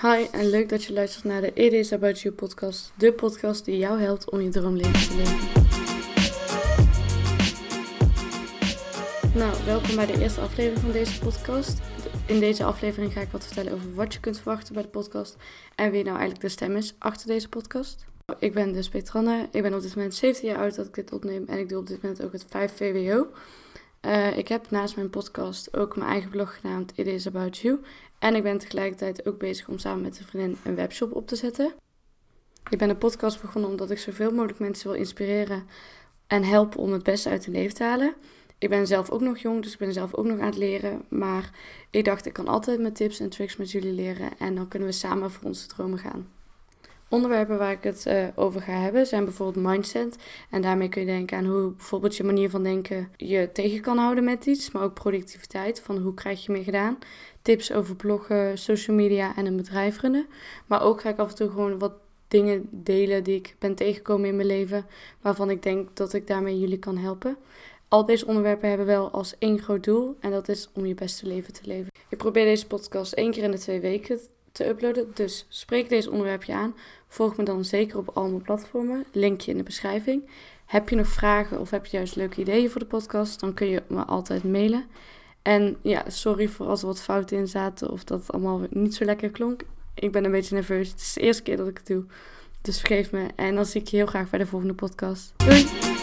Hi en leuk dat je luistert naar de It Is About You podcast. De podcast die jou helpt om je droomleven te leven. Nou, welkom bij de eerste aflevering van deze podcast. In deze aflevering ga ik wat vertellen over wat je kunt verwachten bij de podcast en wie nou eigenlijk de stem is achter deze podcast. Ik ben dus Petranne, ik ben op dit moment 17 jaar oud dat ik dit opneem en ik doe op dit moment ook het 5 VWO. Uh, ik heb naast mijn podcast ook mijn eigen blog genaamd It Is About You. En ik ben tegelijkertijd ook bezig om samen met een vriendin een webshop op te zetten. Ik ben een podcast begonnen omdat ik zoveel mogelijk mensen wil inspireren en helpen om het beste uit hun leven te halen. Ik ben zelf ook nog jong, dus ik ben zelf ook nog aan het leren. Maar ik dacht, ik kan altijd mijn tips en tricks met jullie leren. En dan kunnen we samen voor onze dromen gaan. Onderwerpen waar ik het uh, over ga hebben zijn bijvoorbeeld mindset. En daarmee kun je denken aan hoe bijvoorbeeld je manier van denken je tegen kan houden met iets. Maar ook productiviteit, van hoe krijg je meer gedaan. Tips over bloggen, social media en een bedrijf runnen. Maar ook ga ik af en toe gewoon wat dingen delen die ik ben tegengekomen in mijn leven. Waarvan ik denk dat ik daarmee jullie kan helpen. Al deze onderwerpen hebben wel als één groot doel. En dat is om je beste leven te leven. Ik probeer deze podcast één keer in de twee weken te uploaden. Dus spreek deze onderwerpje aan. Volg me dan zeker op al mijn platformen. Linkje in de beschrijving. Heb je nog vragen of heb je juist leuke ideeën voor de podcast? Dan kun je me altijd mailen. En ja, sorry voor als er wat fouten in zaten of dat het allemaal niet zo lekker klonk. Ik ben een beetje nerveus. Het is de eerste keer dat ik het doe. Dus vergeef me. En dan zie ik je heel graag bij de volgende podcast. Doei!